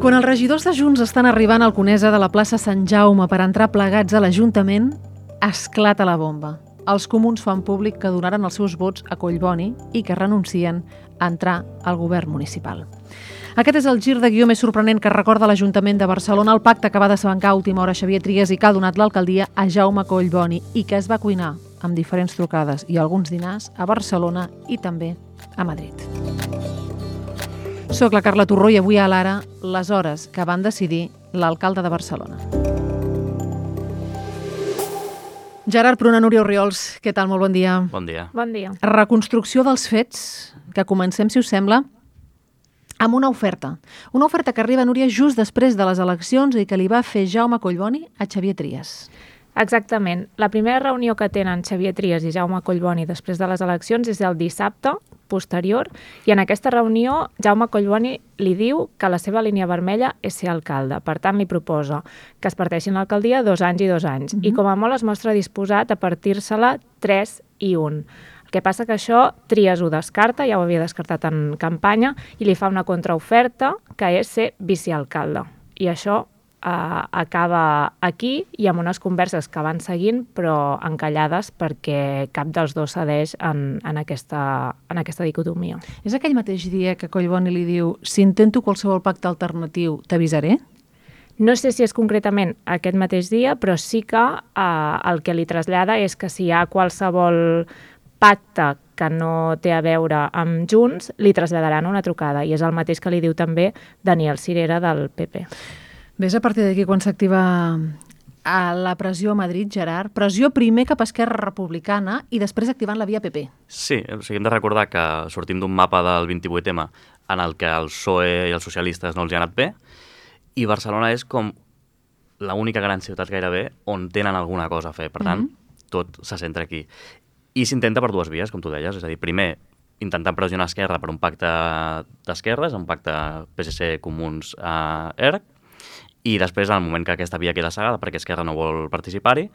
Quan els regidors de Junts estan arribant al Conesa de la plaça Sant Jaume per entrar plegats a l'Ajuntament, esclata la bomba. Els comuns fan públic que donaran els seus vots a Collboni i que renuncien a entrar al govern municipal. Aquest és el gir de guió més sorprenent que recorda l'Ajuntament de Barcelona, el pacte que va desbancar a última hora Xavier Trias i que ha donat l'alcaldia a Jaume Collboni i que es va cuinar amb diferents trucades i alguns dinars a Barcelona i també a Madrid. Soc la Carla Torró i avui a l'Ara les hores que van decidir l'alcalde de Barcelona. Gerard Pruna, Núria Oriols, què tal? Molt bon dia. Bon dia. Bon dia. Reconstrucció dels fets, que comencem, si us sembla, amb una oferta. Una oferta que arriba, Núria, just després de les eleccions i que li va fer Jaume Collboni a Xavier Trias. Exactament. La primera reunió que tenen Xavier Trias i Jaume Collboni després de les eleccions és el dissabte posterior i en aquesta reunió Jaume Collboni li diu que la seva línia vermella és ser alcalde. Per tant, li proposa que es parteixin l'alcaldia dos anys i dos anys. Uh -huh. I com a molt es mostra disposat a partir-se-la tres i un. El que passa que això Trias ho descarta, ja ho havia descartat en campanya, i li fa una contraoferta que és ser vicealcalde. I això eh, acaba aquí i amb unes converses que van seguint però encallades perquè cap dels dos cedeix en, en, aquesta, en aquesta dicotomia. És aquell mateix dia que Collboni li diu si intento qualsevol pacte alternatiu t'avisaré? No sé si és concretament aquest mateix dia, però sí que eh, el que li trasllada és que si hi ha qualsevol pacte que no té a veure amb Junts, li traslladaran una trucada. I és el mateix que li diu també Daniel Cirera del PP. Ves a partir d'aquí quan s'activa a la pressió a Madrid, Gerard. Pressió primer cap a Esquerra Republicana i després activant la via PP. Sí, o sigui, hem de recordar que sortim d'un mapa del 28M en el que el PSOE i els socialistes no els hi ha anat bé i Barcelona és com l'única gran ciutat gairebé on tenen alguna cosa a fer. Per tant, mm -hmm. tot se centra aquí. I s'intenta per dues vies, com tu deies. És a dir, primer, intentant pressionar Esquerra per un pacte d'esquerres, un pacte PSC Comuns a eh, ERC, i després, en el moment que aquesta via queda cegada perquè Esquerra no vol participar-hi,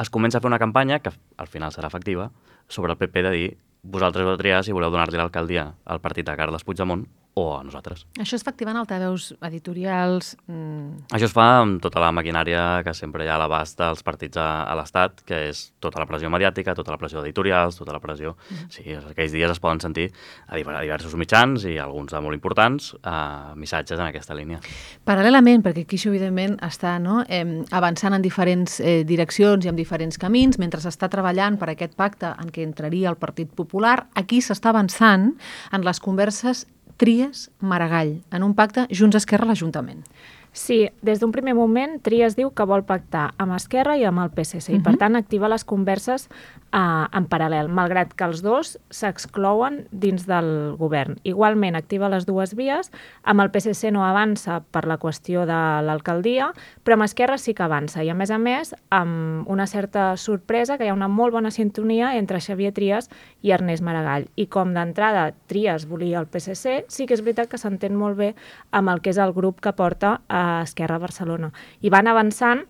es comença a fer una campanya, que al final serà efectiva, sobre el PP de dir vosaltres heu de triar si voleu donar-li l'alcaldia al partit de Carles Puigdemont o a nosaltres. Això es fa activant altaveus editorials... Mm. Això es fa amb tota la maquinària que sempre hi ha a l'abast dels partits a, a l'Estat, que és tota la pressió mediàtica, tota la pressió editorials, tota la pressió... Mm. Sí, aquells dies es poden sentir a diversos mitjans i alguns de molt importants eh, missatges en aquesta línia. Paral·lelament, perquè aquí això evidentment està no, eh, avançant en diferents eh, direccions i en diferents camins, mentre s'està treballant per aquest pacte en què entraria el Partit Popular, aquí s'està avançant en les converses Tries Maragall, en un pacte Junts-Esquerra a l'Ajuntament. Sí, des d'un primer moment Trias diu que vol pactar amb Esquerra i amb el PSC uh -huh. i per mhm. tant activa les converses uh, en paral·lel, malgrat que els dos s'exclouen dins del govern. Igualment activa les dues vies, amb el PSC no avança per la qüestió de l'alcaldia, però amb Esquerra sí que avança i a més a més amb una certa sorpresa que hi ha una molt bona sintonia entre Xavier Trias i Ernest Maragall i com d'entrada Trias volia el PSC, sí que és veritat que s'entén molt bé amb el que és el grup que porta a Esquerra Barcelona. I van avançant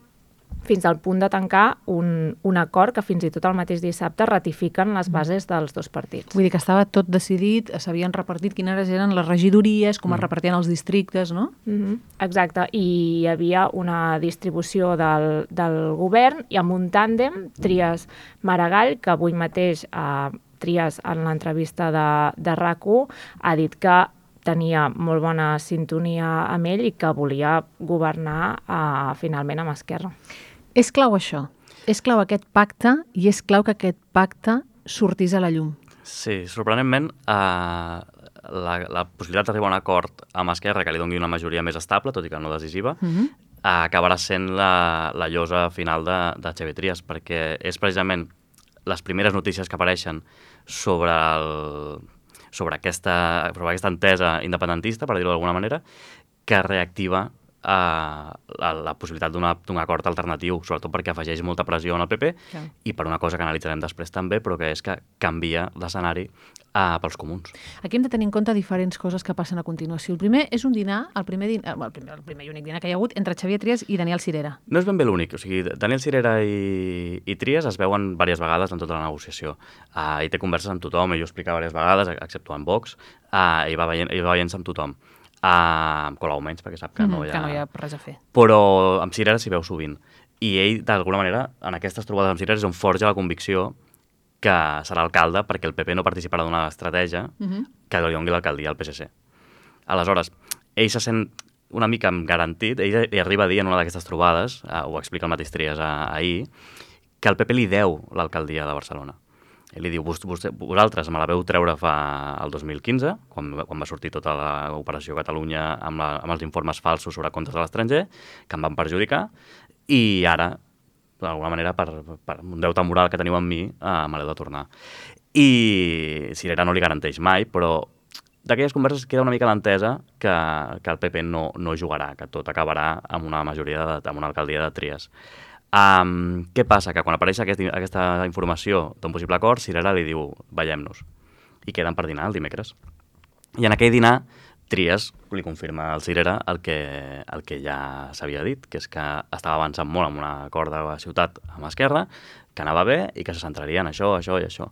fins al punt de tancar un, un acord que fins i tot el mateix dissabte ratifiquen les mm. bases dels dos partits. Vull dir que estava tot decidit, s'havien repartit quines eren les regidories, com mm. es repartien els districtes, no? Mm -hmm. Exacte, i hi havia una distribució del, del govern i amb un tàndem, Trias Maragall, que avui mateix eh, Trias en l'entrevista de, de RAC1 ha dit que tenia molt bona sintonia amb ell i que volia governar uh, finalment amb Esquerra. És clau això, és clau aquest pacte i és clau que aquest pacte sortís a la llum. Sí, sorprenentment, eh, la, la possibilitat d'arribar a un acord amb Esquerra que li doni una majoria més estable, tot i que no decisiva, uh -huh. eh, acabarà sent la, la llosa final de, de Xavier Trias, perquè és precisament les primeres notícies que apareixen sobre el, sobre aquesta, sobre aquesta entesa independentista, per dir-ho d'alguna manera, que reactiva eh, la, la possibilitat d'un acord alternatiu, sobretot perquè afegeix molta pressió en el PP ja. i per una cosa que analitzarem després també, però que és que canvia l'escenari eh, pels comuns. Aquí hem de tenir en compte diferents coses que passen a continuació. El primer és un dinar, el primer, din el primer, el primer i únic dinar que hi ha hagut entre Xavier Trias i Daniel Cirera. No és ben bé l'únic, o sigui, Daniel Cirera i, i Trias es veuen diverses vegades en tota la negociació. Uh, i té converses amb tothom, ell ho explica diverses vegades, exceptuant Vox, uh, i va veient, i va veient amb tothom. Amb Colau menys, perquè sap que, Mhm, no hi ha... que no hi ha res a fer. Però amb Cirera s'hi veu sovint. I ell, d'alguna manera, en aquestes trobades amb Cirera és on forja la convicció que serà alcalde perquè el PP no participarà d'una estratègia Mhm. que li doni l'alcaldia al PSC. Aleshores, ell se sent una mica garantit, ell li arriba a dir en una d'aquestes trobades, eh, ho explica el mateix Trias a- ahir, que el PP li deu l'alcaldia de Barcelona. Ell li diu, "Vos- vosaltres me la veu treure fa el 2015, quan, quan va sortir tota l'operació Catalunya amb, la, amb els informes falsos sobre comptes de l'estranger, que em van perjudicar, i ara, d'alguna manera, per, per un deute moral que teniu amb mi, eh, me l'heu de tornar. I Cirera no li garanteix mai, però d'aquelles converses queda una mica l'entesa que, que el PP no, no jugarà, que tot acabarà amb una majoria, de, amb una alcaldia de Tries. Um, què passa? Que quan apareix aquest, aquesta informació d'un possible acord, Cirera li diu, veiem-nos. I queden per dinar el dimecres. I en aquell dinar, Trias li confirma al Cirera el que, el que ja s'havia dit, que és que estava avançant molt amb un acord de la ciutat amb Esquerra, que anava bé i que se centraria en això, això i això.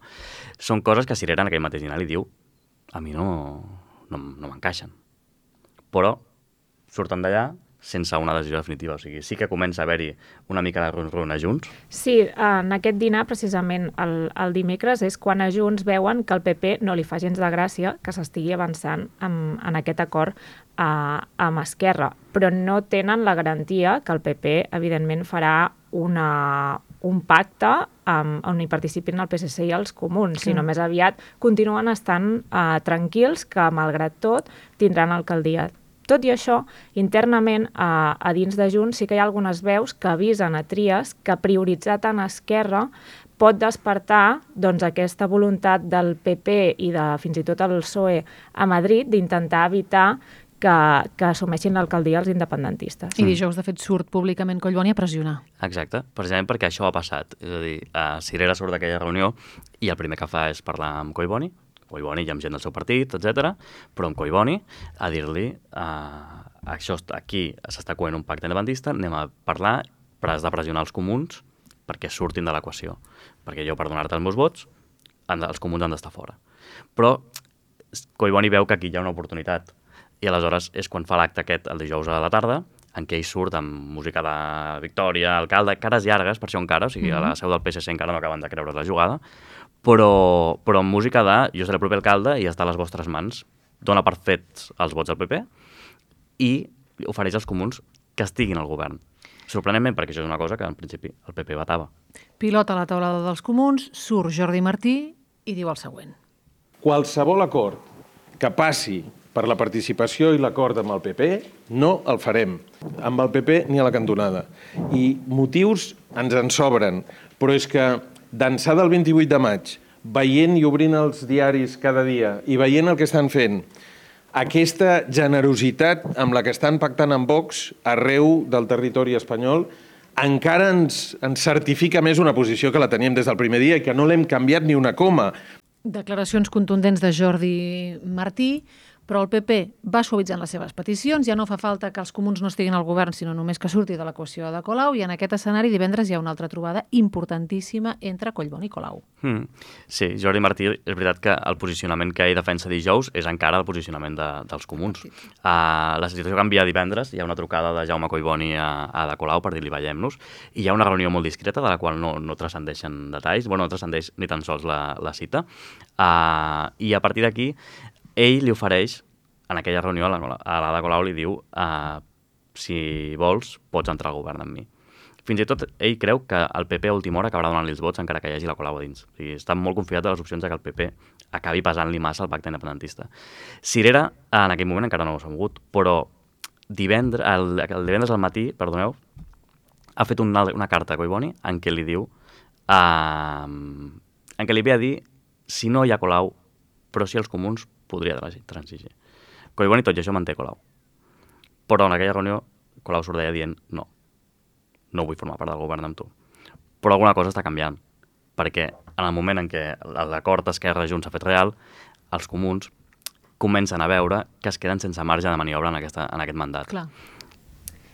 Són coses que Cirera en aquell mateix dinar li diu a mi no, no, no m'encaixen. Però surten d'allà sense una decisió definitiva. O sigui, sí que comença a haver-hi una mica de ronrona junts. Sí, en aquest dinar, precisament, el, el dimecres, és quan a Junts veuen que el PP no li fa gens de gràcia que s'estigui avançant en, en aquest acord eh, amb Esquerra, però no tenen la garantia que el PP, evidentment, farà una, un pacte amb, on hi participin el PSC i els comuns, Clar. sinó més aviat continuen estant eh, tranquils que, malgrat tot, tindran alcaldia. Tot i això, internament, a, a dins de Junts, sí que hi ha algunes veus que avisen a Trias que prioritzar tant a Esquerra pot despertar doncs, aquesta voluntat del PP i de fins i tot el PSOE a Madrid d'intentar evitar que, que assumeixin l'alcaldia els independentistes. I dijous, de fet, surt públicament Collboni a pressionar. Exacte, precisament perquè això ha passat. És a dir, uh, Cirera surt d'aquella reunió i el primer que fa és parlar amb Collboni, Collboni i amb gent del seu partit, etc. però amb Collboni a dir-li uh, això està- aquí s'està coent un pacte independentista, anem a parlar, però has de pressionar els comuns perquè surtin de l'equació. Perquè jo, per donar-te els meus vots, han els comuns han d'estar fora. Però Collboni veu que aquí hi ha una oportunitat i aleshores és quan fa l'acte aquest el dijous a la tarda en què ell surt amb música de victòria, alcalde, cares llargues, per això encara, o sigui, a la seu del PSC encara no acaben de creure la jugada, però, però amb música de jo seré el proper alcalde i està a les vostres mans, dona per fets els vots al PP i ofereix als comuns que estiguin al govern. Sorprenentment, perquè això és una cosa que en principi el PP vetava. Pilota la taulada dels comuns, surt Jordi Martí i diu el següent. Qualsevol acord que passi per la participació i l'acord amb el PP, no el farem. Amb el PP ni a la cantonada. I motius ens en sobren, però és que d'ençà del 28 de maig, veient i obrint els diaris cada dia i veient el que estan fent, aquesta generositat amb la que estan pactant amb Vox arreu del territori espanyol encara ens, ens certifica més una posició que la teníem des del primer dia i que no l'hem canviat ni una coma. Declaracions contundents de Jordi Martí, però el PP va suavitzant les seves peticions, ja no fa falta que els comuns no estiguin al govern, sinó només que surti de l'equació de Colau, i en aquest escenari divendres hi ha una altra trobada importantíssima entre Collboni i Colau. Mm. Sí, Jordi Martí, és veritat que el posicionament que ell defensa dijous és encara el posicionament de, dels comuns. Uh, la situació canvia divendres, hi ha una trucada de Jaume Collboni a, a de Colau per dir-li veiem-nos, i hi ha una reunió molt discreta de la qual no, no transcendeixen detalls, bueno, no transcendeix ni tan sols la, la cita, uh, i a partir d'aquí ell li ofereix, en aquella reunió, a la, a la de Colau li diu uh, si vols, pots entrar al govern amb mi. Fins i tot ell creu que el PP a última hora acabarà donant-li els vots encara que hi hagi la Colau a dins. O sigui, està molt confiat de les opcions de que el PP acabi pesant-li massa el pacte independentista. Cirera, en aquell moment encara no s'ha mogut, però divendres, el, el divendres al matí, perdoneu, ha fet una, una carta a Collboni en què li diu uh, en què li ve a dir si no hi ha Colau, però si els comuns podria transi- transigir. Collboni tot i això manté Colau. Però en aquella reunió Colau surt dient no, no vull formar part del govern amb tu. Però alguna cosa està canviant, perquè en el moment en què l'acord Esquerra-Junts s'ha fet real, els comuns comencen a veure que es queden sense marge de maniobra en, aquesta, en aquest mandat. Clar.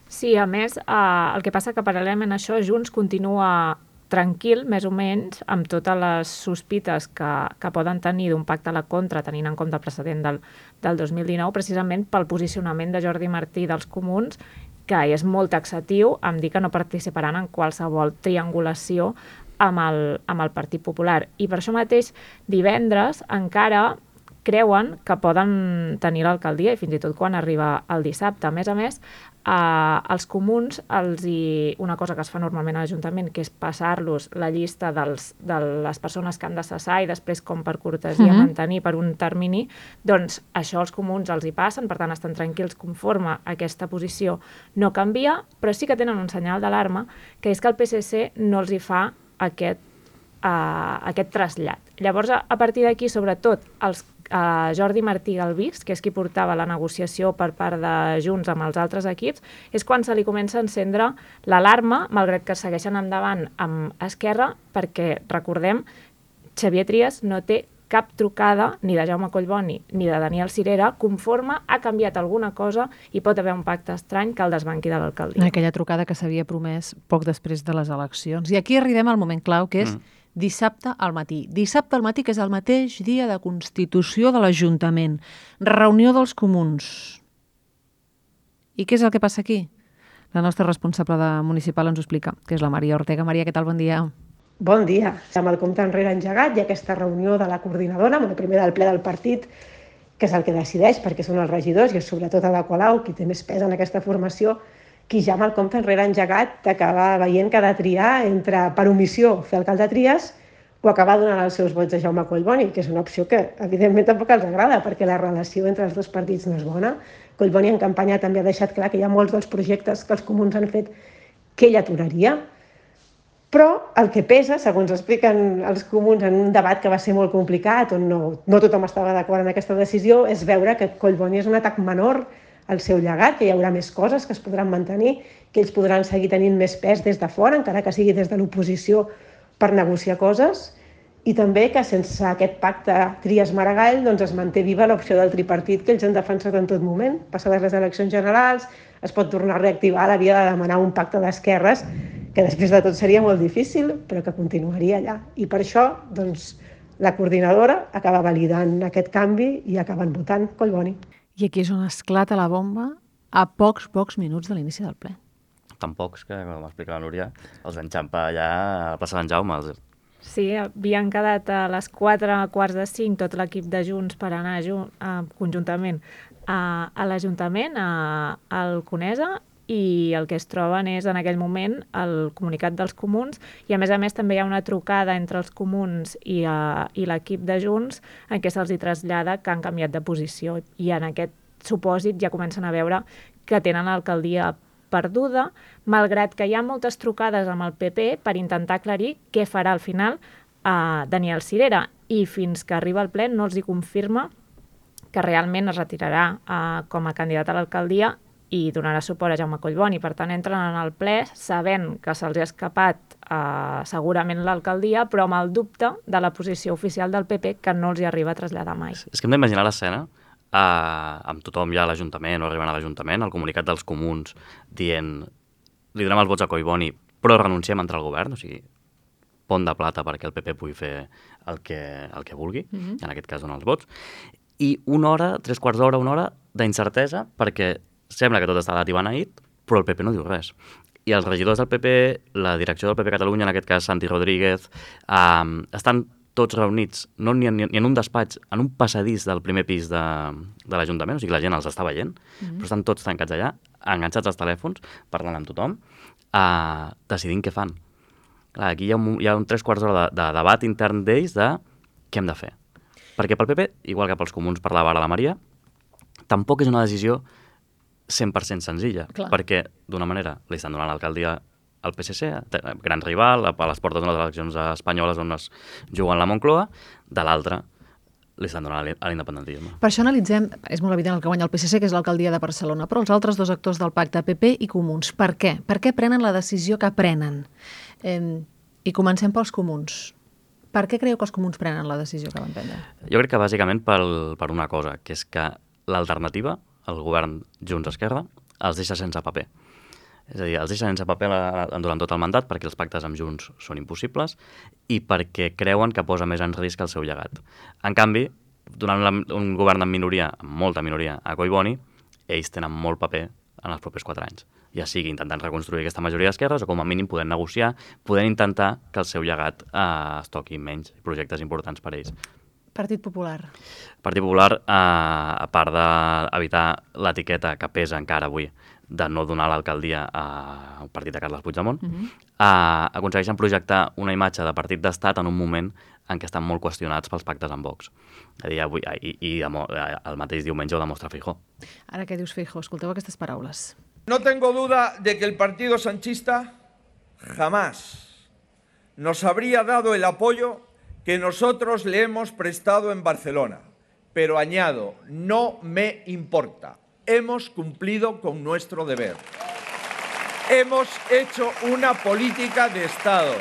Sí, a més, eh, el que passa que paral·lelament a això, Junts continua tranquil, més o menys, amb totes les sospites que, que poden tenir d'un pacte a la contra, tenint en compte el precedent del, del 2019, precisament pel posicionament de Jordi Martí dels comuns, que és molt taxatiu em dir que no participaran en qualsevol triangulació amb el, amb el Partit Popular. I per això mateix, divendres encara creuen que poden tenir l'alcaldia i fins i tot quan arriba el dissabte. A més a més, eh, els comuns, els hi, una cosa que es fa normalment a l'Ajuntament, que és passar-los la llista dels, de les persones que han de cessar i després, com per cortesia, uh -huh. mantenir per un termini, doncs això els comuns els hi passen, per tant estan tranquils conforme aquesta posició no canvia, però sí que tenen un senyal d'alarma, que és que el PSC no els hi fa aquest, uh, aquest trasllat. Llavors, a, a partir d'aquí, sobretot, els uh, Jordi Martí Galvís, que és qui portava la negociació per part de Junts amb els altres equips, és quan se li comença a encendre l'alarma, malgrat que segueixen endavant amb Esquerra, perquè, recordem, Xavier Trias no té cap trucada ni de Jaume Collboni ni de Daniel Cirera conforme ha canviat alguna cosa i pot haver un pacte estrany que el desbanqui de l'alcaldia. Aquella trucada que s'havia promès poc després de les eleccions. I aquí arribem al moment clau, que és mm dissabte al matí. Dissabte al matí, que és el mateix dia de constitució de l'Ajuntament. Reunió dels comuns. I què és el que passa aquí? La nostra responsable de municipal ens ho explica, que és la Maria Ortega. Maria, què tal? Bon dia. Bon dia. Amb el compte enrere engegat i aquesta reunió de la coordinadora, bueno, primer del ple del partit, que és el que decideix, perquè són els regidors i és sobretot a la Colau qui té més pes en aquesta formació, qui ja amb el compte enrere engegat acaba veient que ha de triar entre, per omissió, fer alcalde Trias o acabar donant els seus vots a Jaume Collboni, que és una opció que, evidentment, tampoc els agrada, perquè la relació entre els dos partits no és bona. Collboni en campanya també ha deixat clar que hi ha molts dels projectes que els comuns han fet que ell aturaria, però el que pesa, segons expliquen els comuns en un debat que va ser molt complicat, on no, no tothom estava d'acord en aquesta decisió, és veure que Collboni és un atac menor el seu llegat, que hi haurà més coses que es podran mantenir, que ells podran seguir tenint més pes des de fora, encara que sigui des de l'oposició, per negociar coses, i també que sense aquest pacte Trias-Maragall doncs es manté viva l'opció del tripartit que ells han defensat en tot moment. Passades les eleccions generals, es pot tornar a reactivar la via de demanar un pacte d'esquerres, que després de tot seria molt difícil, però que continuaria allà. I per això, doncs, la coordinadora acaba validant aquest canvi i acaben votant Collboni. I aquí és on esclata la bomba a pocs, pocs minuts de l'inici del ple. Tan pocs que, com explica la Núria, els enxampa allà a la plaça Sant Jaume. Sí, havien quedat a les 4 quarts de 5 tot l'equip de Junts per anar jun uh, conjuntament a, a l'Ajuntament, al Conesa, i el que es troben és en aquell moment el comunicat dels comuns i a més a més també hi ha una trucada entre els comuns i, uh, i l'equip de Junts en què se'ls hi trasllada que han canviat de posició. I en aquest supòsit ja comencen a veure que tenen l'alcaldia perduda, malgrat que hi ha moltes trucades amb el PP per intentar aclarir què farà al final uh, Daniel Cirera. I fins que arriba al ple no els hi confirma que realment es retirarà uh, com a candidat a l'alcaldia i donarà suport a Jaume Collboni. Per tant, entren en el ple sabent que se'ls ha escapat eh, segurament l'alcaldia, però amb el dubte de la posició oficial del PP que no els hi arriba a traslladar mai. És que hem d'imaginar l'escena eh, amb tothom ja a l'Ajuntament o arribant a l'Ajuntament, el comunicat dels comuns dient li donem els vots a Collboni, però renunciem a entrar al govern, o sigui, pont de plata perquè el PP pugui fer el que, el que vulgui, mm -hmm. en aquest cas donar els vots, i una hora, tres quarts d'hora, una hora d'incertesa perquè sembla que tot està dat i beneït, però el PP no diu res. I els regidors del PP, la direcció del PP Catalunya, en aquest cas Santi Rodríguez, eh, estan tots reunits, no ni en, ni en un despatx, en un passadís del primer pis de, de l'Ajuntament, o sigui, la gent els està veient, mm -hmm. però estan tots tancats allà, enganxats als telèfons, parlant amb tothom, eh, decidint què fan. Clar, aquí hi ha un, hi ha un tres quarts d'hora de, de debat intern d'ells de què hem de fer. Perquè pel PP, igual que pels comuns parlava ara la Maria, tampoc és una decisió 100% senzilla, Clar. perquè d'una manera li estan donant l'alcaldia al PSC, gran rival, a les portes d'unes eleccions espanyoles on es juguen la Moncloa, de l'altra li estan donant a l'independentisme. Per això analitzem, és molt evident el que guanya el PSC, que és l'alcaldia de Barcelona, però els altres dos actors del pacte, PP i Comuns, per què? Per què prenen la decisió que prenen? Eh, I comencem pels comuns. Per què creieu que els comuns prenen la decisió que van prendre? Jo crec que bàsicament pel, per una cosa, que és que l'alternativa el govern Junts-Esquerra, els deixa sense paper. És a dir, els deixen sense paper la, durant tot el mandat perquè els pactes amb Junts són impossibles i perquè creuen que posa més en risc el seu llegat. En canvi, donant la, un govern en minoria, amb molta minoria, a Collboni, ells tenen molt paper en els propers quatre anys. Ja sigui intentant reconstruir aquesta majoria d'esquerres o com a mínim podent negociar, podent intentar que el seu llegat eh, es toqui menys projectes importants per ells. Partit Popular. Partit Popular, eh, a part d'evitar l'etiqueta que pesa encara avui de no donar l'alcaldia al partit de Carles Puigdemont, uh -huh. uh, aconsegueixen projectar una imatge de partit d'estat en un moment en què estan molt qüestionats pels pactes amb Vox. És a dir, avui, i, i el mateix diumenge ho demostra Feijó. Ara què dius, Feijó? Escolteu aquestes paraules. No tengo duda de que el partido sanchista jamás nos habría dado el apoyo que nosotros le hemos prestado en Barcelona. Pero añado, no me importa hemos cumplido con nuestro deber. Hemos hecho una política de Estado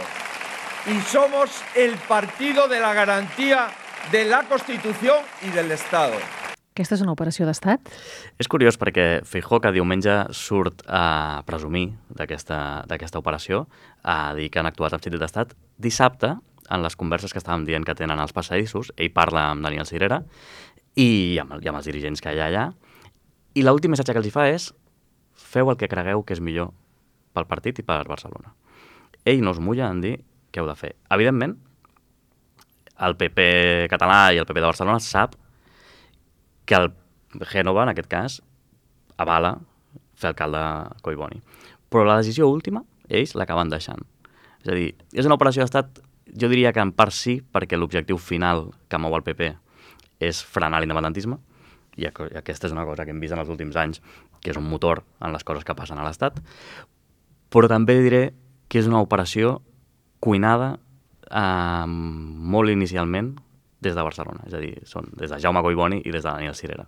y somos el partido de la garantía de la Constitución i de l'Estat. Aquesta és una operació d'estat? És curiós perquè Feijó, que diumenge surt a presumir d'aquesta operació, a dir que han actuat amb sentit d'estat, dissabte, en les converses que estàvem dient que tenen els passadissos, ell parla amb Daniel Cirera i amb, i amb els dirigents que hi ha allà, i l'últim missatge que els hi fa és feu el que cregueu que és millor pel partit i per Barcelona. Ell no es mulla en dir què heu de fer. Evidentment, el PP català i el PP de Barcelona sap que el Gènova, en aquest cas, avala fer alcalde Collboni. Però la decisió última, ells l'acaben deixant. És a dir, és una operació d'estat, jo diria que en part sí, perquè l'objectiu final que mou el PP és frenar l'independentisme, i aquesta és una cosa que hem vist en els últims anys, que és un motor en les coses que passen a l'Estat, però també diré que és una operació cuinada eh, molt inicialment des de Barcelona, és a dir, són des de Jaume Collboni i des de Daniel Cirera.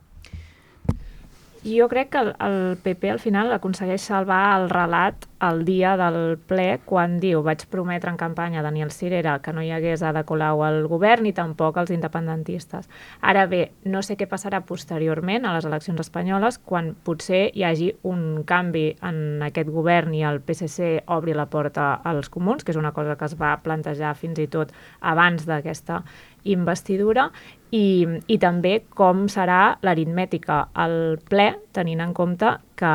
Jo crec que el, el PP al final aconsegueix salvar el relat el dia del ple quan diu vaig prometre en campanya a Daniel Cirera que no hi hagués Ada Colau al govern ni tampoc als independentistes. Ara bé, no sé què passarà posteriorment a les eleccions espanyoles quan potser hi hagi un canvi en aquest govern i el PSC obri la porta als comuns, que és una cosa que es va plantejar fins i tot abans d'aquesta investidura i, i també com serà l'aritmètica al ple, tenint en compte que,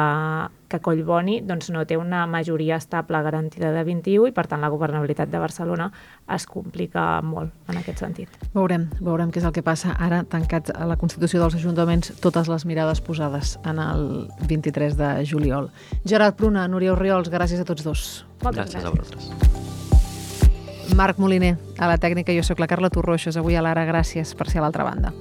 que Collboni doncs, no té una majoria estable garantida de 21 i per tant la governabilitat de Barcelona es complica molt en aquest sentit. Veurem, veurem què és el que passa ara tancats a la Constitució dels Ajuntaments totes les mirades posades en el 23 de juliol. Gerard Pruna, Núria Oriols, gràcies a tots dos. Moltes gràcies. gràcies. a vosaltres. Marc Moliner, a la tècnica. Jo sóc la Carla Torroixos. Avui a l'Ara, gràcies per ser a l'altra banda.